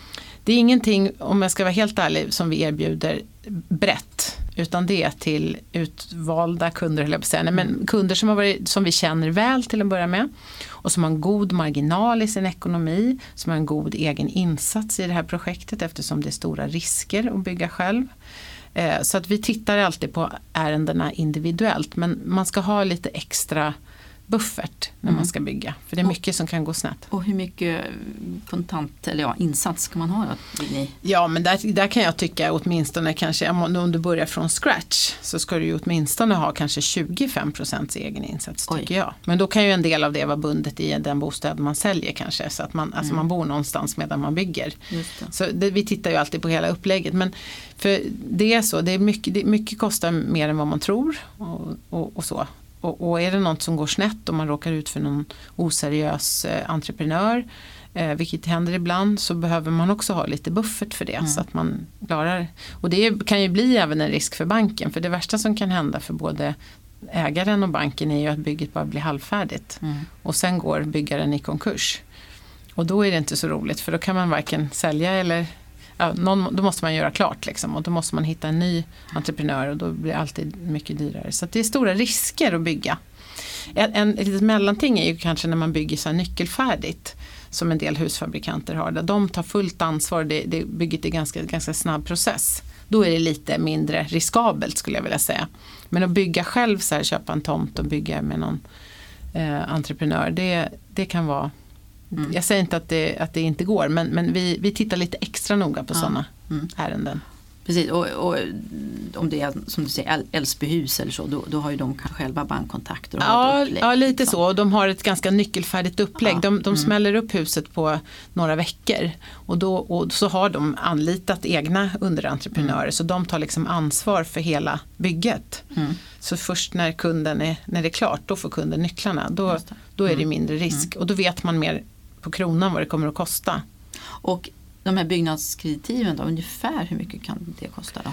det är ingenting, om jag ska vara helt ärlig, som vi erbjuder brett. Utan det är till utvalda kunder, jag på säga. Nej, men kunder som, har varit, som vi känner väl till att börja med. Och som har en god marginal i sin ekonomi. Som har en god egen insats i det här projektet eftersom det är stora risker att bygga själv. Eh, så att vi tittar alltid på ärendena individuellt. Men man ska ha lite extra buffert när Mm. man ska bygga. För det är mycket som kan gå snett. Och hur mycket kontant eller ja, insats ska man ha då? Ja men där, där kan jag tycka åtminstone kanske om du börjar från scratch så ska du ju åtminstone ha kanske 25% egen insats Oj. tycker jag. Men då kan ju en del av det vara bundet i den bostad man säljer kanske så att man, Mm. alltså man bor någonstans medan man bygger. Det. Så det, vi tittar ju alltid på hela upplägget men för det är så, det är mycket, det, mycket kostar mer än vad man tror och, och, och så. Och, och är det något som går snett och man råkar ut för någon oseriös eh, entreprenör eh, vilket händer ibland så behöver man också ha lite buffert för det så att man klarar och det kan ju bli även en risk för banken för det värsta som kan hända för både ägaren och banken är ju att bygget bara blir halvfärdigt Mm. och sen går byggaren i konkurs. Och då är det inte så roligt för då kan man varken sälja eller ja, någon, då måste man göra klart liksom, och då måste man hitta en ny entreprenör och då blir det alltid mycket dyrare. Så att det är stora risker att bygga. En, en, ett litet mellanting är ju kanske när man bygger så här nyckelfärdigt som en del husfabrikanter har, där de tar fullt ansvar, det, det bygget är ganska, ganska snabb process. Då är det lite mindre riskabelt skulle jag vilja säga. Men att bygga själv, så här, köpa en tomt och bygga med någon eh, entreprenör, det, det kan vara Mm. jag säger inte att det, att det inte går men, men vi, vi tittar lite extra noga på Ja. sådana Mm. ärenden. Precis, och, och om det är som du säger Äl- Älvsbyhus eller så, då, då har ju de själva bankkontakter. Och Ja, upplägg, ja, lite liksom. så. Och de har ett ganska nyckelfärdigt upplägg. Ja, De, de mm. smäller upp huset på några veckor. Och, då, och så har de anlitat egna underentreprenörer. Så de tar liksom ansvar för hela bygget. Mm. Så först när kunden är, när det är klart, då får kunden nycklarna. Då, då är det Mm. mindre risk. Och då vet man mer på kronan vad det kommer att kosta. Och de här byggnadskreditiven då, ungefär hur mycket kan det kosta då?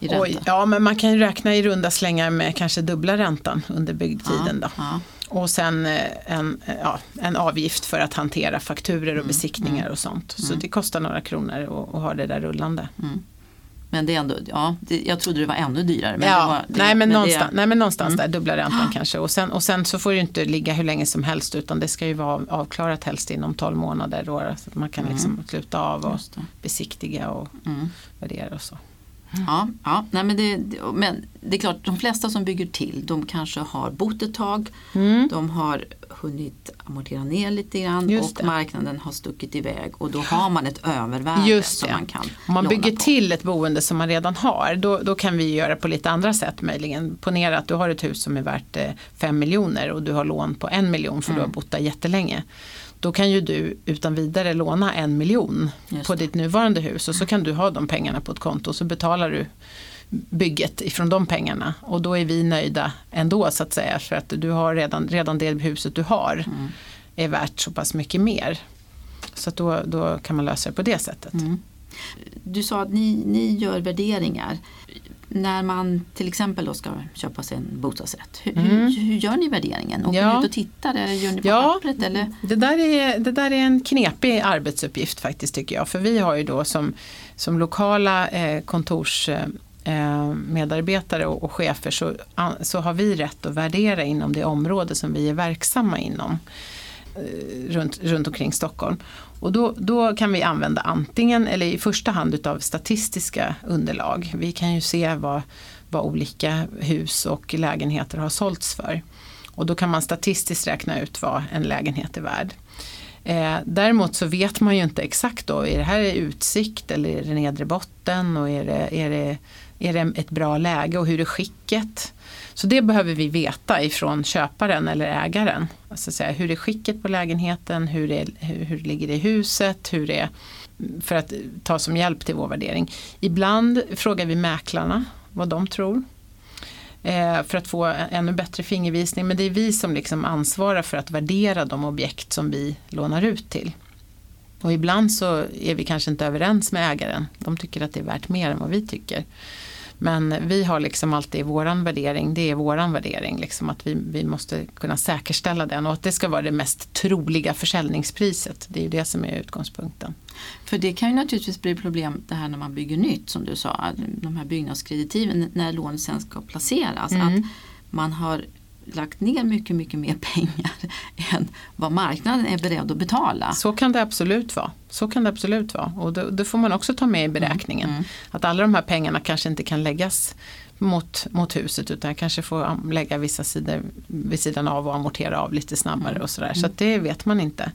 I ränta? Oj, ja, men man kan ju räkna i runda slängar med kanske dubbla räntan under byggtiden. Då. Ja, Och sen eh, en, eh, ja, en avgift för att hantera fakturer Mm, och besiktningar och sånt. Så det kostar några kronor att ha det där rullande. ja. Mm. Men det är ändå, ja, det, jag trodde det var ännu dyrare. Men ja, det var, det, nej, men det- någonstans, nej men någonstans Mm. där, dubbla räntan kanske. Och sen, och sen så får det ju inte ligga hur länge som helst utan det ska ju vara av- avklarat helst inom 12 månader. Då, så att man kan liksom sluta av och det. besiktiga och Mm. värdera och så. Ja, ja nej, men, det, men det är klart, de flesta som bygger till, de kanske har bott ett tag, Mm. de har hunnit amortera ner lite grann Just och det. marknaden har stuckit iväg och då har man ett övervärde som man kan Om man bygger på. till ett boende som man redan har då, då kan vi göra på lite andra sätt möjligen. Ponera att du har ett hus som är värt 5 miljoner och du har lån på en miljon för du har Mm. bott där jättelänge. Då kan ju du utan vidare låna en miljon på ditt nuvarande hus och så kan du ha de pengarna på ett konto och så betalar du bygget ifrån de pengarna och då är vi nöjda ändå så att säga för att du har redan, redan det huset du har Mm. är värt så pass mycket mer. Så att då, då kan man lösa det på det sättet. Mm. Du sa att ni, ni gör värderingar. När man till exempel då ska köpa sig en bostadsrätt, hur, hur, hur gör ni värderingen? Åker Mm. Ja. ni ut och tittar eller gör ni på Ja. pappret? Eller? Det där, är, det där är en knepig arbetsuppgift faktiskt tycker jag. För vi har ju då som, som lokala eh, kontors eh, medarbetare och, chefer så, så har vi rätt att värdera inom det område som vi är verksamma inom. Eh, runt, runt omkring Stockholm. Och då, då kan vi använda antingen, eller i första hand utav statistiska underlag. Vi kan ju se vad, vad olika hus och lägenheter har sålts för. Och då kan man statistiskt räkna ut vad en lägenhet är värd. Eh, däremot så vet man ju inte exakt då, är det här utsikt eller är det nedre botten och är det, är det, är det ett bra läge och hur är skicket? Så det behöver vi veta ifrån köparen eller ägaren. Alltså säga, hur är skicket på lägenheten, hur, är, hur, hur ligger det i huset, hur är, för att ta som hjälp till vår värdering. Ibland frågar vi mäklarna vad de tror. Eh, för att få ännu bättre fingervisning. Men det är vi som liksom ansvarar för att värdera de objekt som vi lånar ut till. Och ibland så är vi kanske inte överens med ägaren. De tycker att det är värt mer än vad vi tycker. Men vi har liksom alltid våran värdering, det är våran värdering. Liksom att vi, vi måste kunna säkerställa den och att det ska vara det mest troliga försäljningspriset. Det är ju det som är utgångspunkten. För det kan ju naturligtvis bli problem det här när man bygger nytt som du sa, de här byggnadskreditiven när lånet sen ska placeras. Mm. Att man har lagt ner mycket, mycket mer pengar än vad marknaden är beredd att betala. Så kan det absolut vara. Så kan det absolut vara. Och det, det får man också ta med i beräkningen. Mm. Att alla de här pengarna kanske inte kan läggas mot, mot huset utan kanske får lägga vissa sidor vid sidan av och amortera av lite snabbare och sådär. Så att det vet man inte.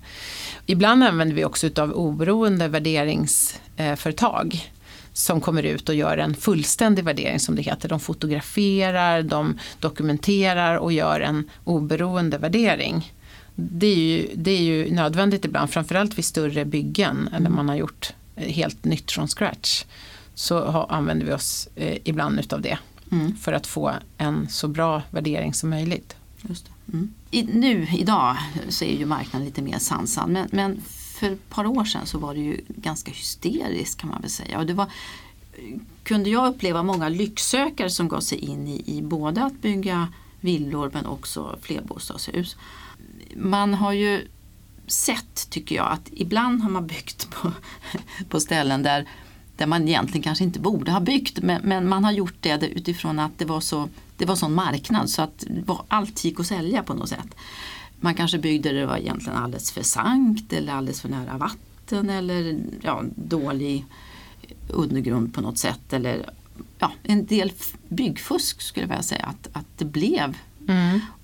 Ibland använder vi också utav oberoende värderingsföretag som kommer ut och gör en fullständig värdering som det heter. De fotograferar, de dokumenterar och gör en oberoende värdering. Det är ju, det är ju nödvändigt ibland, framförallt vid större byggen eller man har gjort eh, helt nytt från scratch. Så ha, använder vi oss eh, ibland utav det Mm. för att få en så bra värdering som möjligt. Just. Mm. I, nu idag så är ju marknaden lite mer sansad men, men för ett par år sedan så var det ju ganska hysteriskt kan man väl säga. Och det var, kunde jag uppleva många lycksökare som gav sig in i, i både att bygga villor men också flerbostadshus. Man har ju sett, tycker jag, att ibland har man byggt på, på ställen där, där man egentligen kanske inte borde ha byggt men, men man har gjort det utifrån att det var så det var sån marknad så att allt gick att sälja på något sätt. Man kanske byggde det var egentligen alldeles för sankt eller alldeles för nära vatten eller ja, dålig undergrund på något sätt. Eller ja, en del byggfusk skulle jag säga att, att det blev.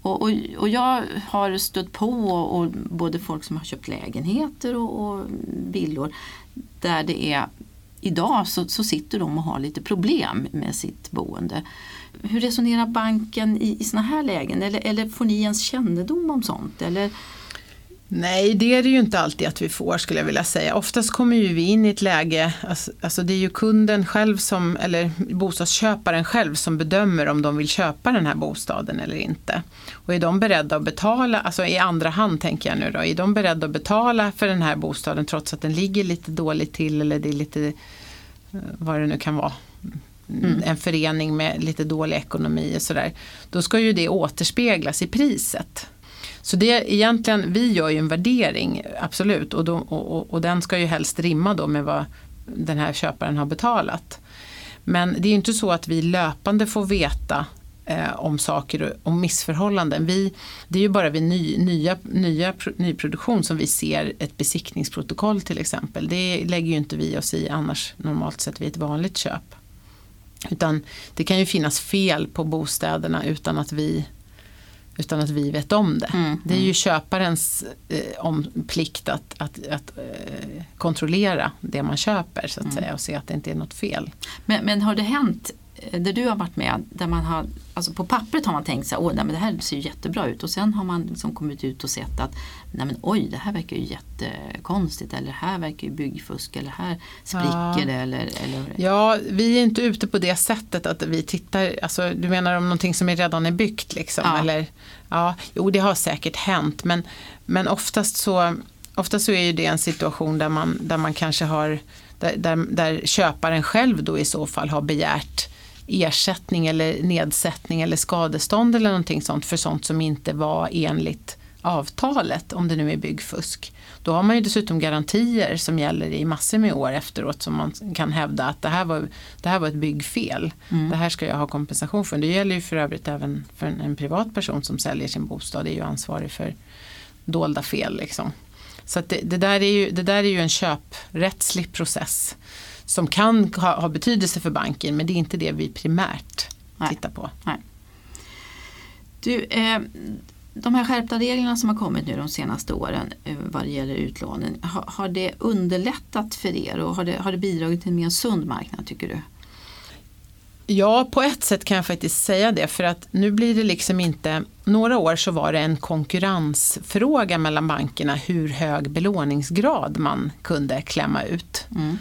Och, och, och jag har stött på och både folk som har köpt lägenheter och, och villor där det är idag så, så sitter de och har lite problem med sitt boende. Hur resonerar banken i, i sådana här lägen? Eller, eller får ni ens kännedom om sånt? Eller, Nej, det är det ju inte alltid att vi får skulle jag vilja säga. Oftast kommer ju vi in i ett läge, alltså, alltså det är ju kunden själv som, eller bostadsköparen själv som bedömer om de vill köpa den här bostaden eller inte. Och är de beredda att betala, alltså i andra hand tänker jag nu då, är de beredda att betala för den här bostaden trots att den ligger lite dåligt till eller det är lite, eh, vad det nu kan vara, Mm. en förening med lite dålig ekonomi och sådär. Då ska ju det återspeglas i priset. Så det egentligen, vi gör ju en värdering, absolut, och, då, och, och, och den ska ju helst rimma då med vad den här köparen har betalat. Men det är ju inte så att vi löpande får veta eh, om saker och om missförhållanden. Vi, det är ju bara vid ny, nya, nya nyproduktion som vi ser ett besiktningsprotokoll till exempel. Det lägger ju inte vi oss i annars normalt sett vid ett vanligt köp. Utan det kan ju finnas fel på bostäderna utan att vi utan att vi vet om det. Mm, det är ju köparens eh, om, plikt att, att, att eh, kontrollera det man köper så att säga och se att det inte är något fel. men, men har det hänt eh, där du har varit med, där man har, alltså på pappret har man tänkt att det här ser ju jättebra ut och sen har man liksom kommit ut och sett att nej men oj det här verkar ju jättekonstigt eller här verkar ju byggfusk eller här spricker Ja. det eller, eller Ja, vi är inte ute på det sättet att vi tittar, alltså du menar om någonting som är redan är byggt liksom? Ja. Eller, ja, jo det har säkert hänt men, men oftast, så, oftast så är ju det en situation där man, där man kanske har, där, där, där köparen själv då i så fall har begärt ersättning eller nedsättning eller skadestånd eller någonting sånt för sånt som inte var enligt avtalet om det nu är byggfusk. Då har man ju dessutom garantier som gäller i massor med år efteråt som man kan hävda att det här var, det här var ett byggfel. Det här ska jag ha kompensation för. Det gäller ju för övrigt även för en, en privat person som säljer sin bostad är ju ansvarig för dolda fel. Liksom. Så det, det, där är ju, det där är ju en köprättslig process som kan ha, ha betydelse för banken men det är inte det vi primärt Nej. tittar på. Du, eh, de här skärpta reglerna som har kommit nu de senaste åren eh, vad det gäller utlåning, har, har det underlättat för er och har det, har det bidragit till en mer sund marknad tycker du? Ja, på ett sätt kan jag faktiskt säga det för att nu blir det liksom inte, några år så var det en konkurrensfråga mellan bankerna hur hög belåningsgrad man kunde klämma ut. Mm.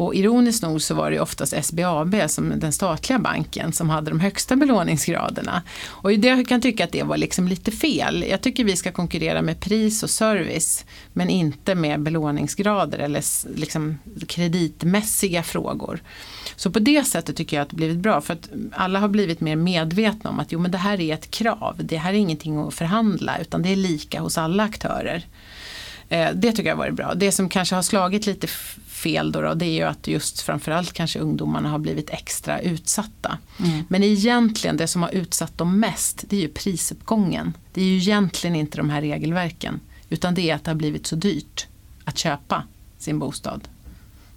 Och ironiskt nog så var det oftast SBAB, som den statliga banken, som hade de högsta belåningsgraderna. Och jag kan tycka att det var liksom lite fel. Jag tycker vi ska konkurrera med pris och service, men inte med belåningsgrader eller liksom kreditmässiga frågor. Så på det sättet tycker jag att det blivit bra, för att alla har blivit mer medvetna om att jo, men det här är ett krav, det här är ingenting att förhandla, utan det är lika hos alla aktörer. Eh, det tycker jag har varit bra. Det som kanske har slagit lite fel då, då det är ju att just framförallt kanske ungdomarna har blivit extra utsatta. Mm. Men egentligen det som har utsatt dem mest det är ju prisuppgången. Det är ju egentligen inte de här regelverken utan det är att det har blivit så dyrt att köpa sin bostad.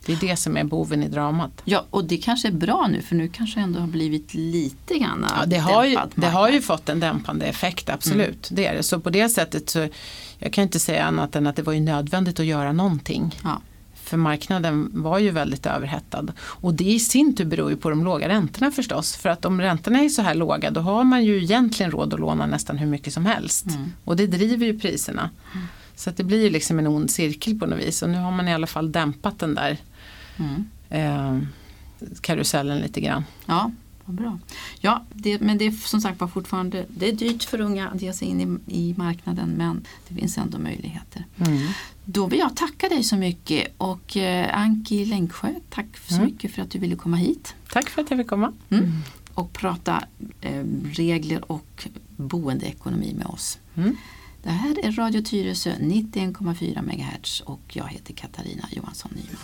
Det är det som är boven i dramat. Ja, och det kanske är bra nu för nu kanske ändå har blivit lite grann Ja, det, har ju, det har ju fått en dämpande effekt, absolut. Det är det. Så på det sättet så jag kan inte säga annat än att det var ju nödvändigt att göra någonting. Ja. För marknaden var ju väldigt överhettad. Och det i sin tur beror ju på de låga räntorna förstås. För att om räntorna är så här låga då har man ju egentligen råd att låna nästan hur mycket som helst. Mm. Och det driver ju priserna. Så att det blir ju liksom en ond cirkel på något vis. Och nu har man i alla fall dämpat den där Mm. eh, karusellen lite grann. Ja, bra. Ja, det, men det är som sagt var fortfarande det är dyrt för unga att ge sig in i, i marknaden men det finns ändå möjligheter. Då vill jag tacka dig så mycket och eh, Anki Längsjö, tack så Mm. mycket för att du ville komma hit Tack för att jag fick komma. mm. och prata eh, regler och boendeekonomi med oss. Det här är Radio Tyresö 91,4 MHz och jag heter Katarina Johansson Nyman.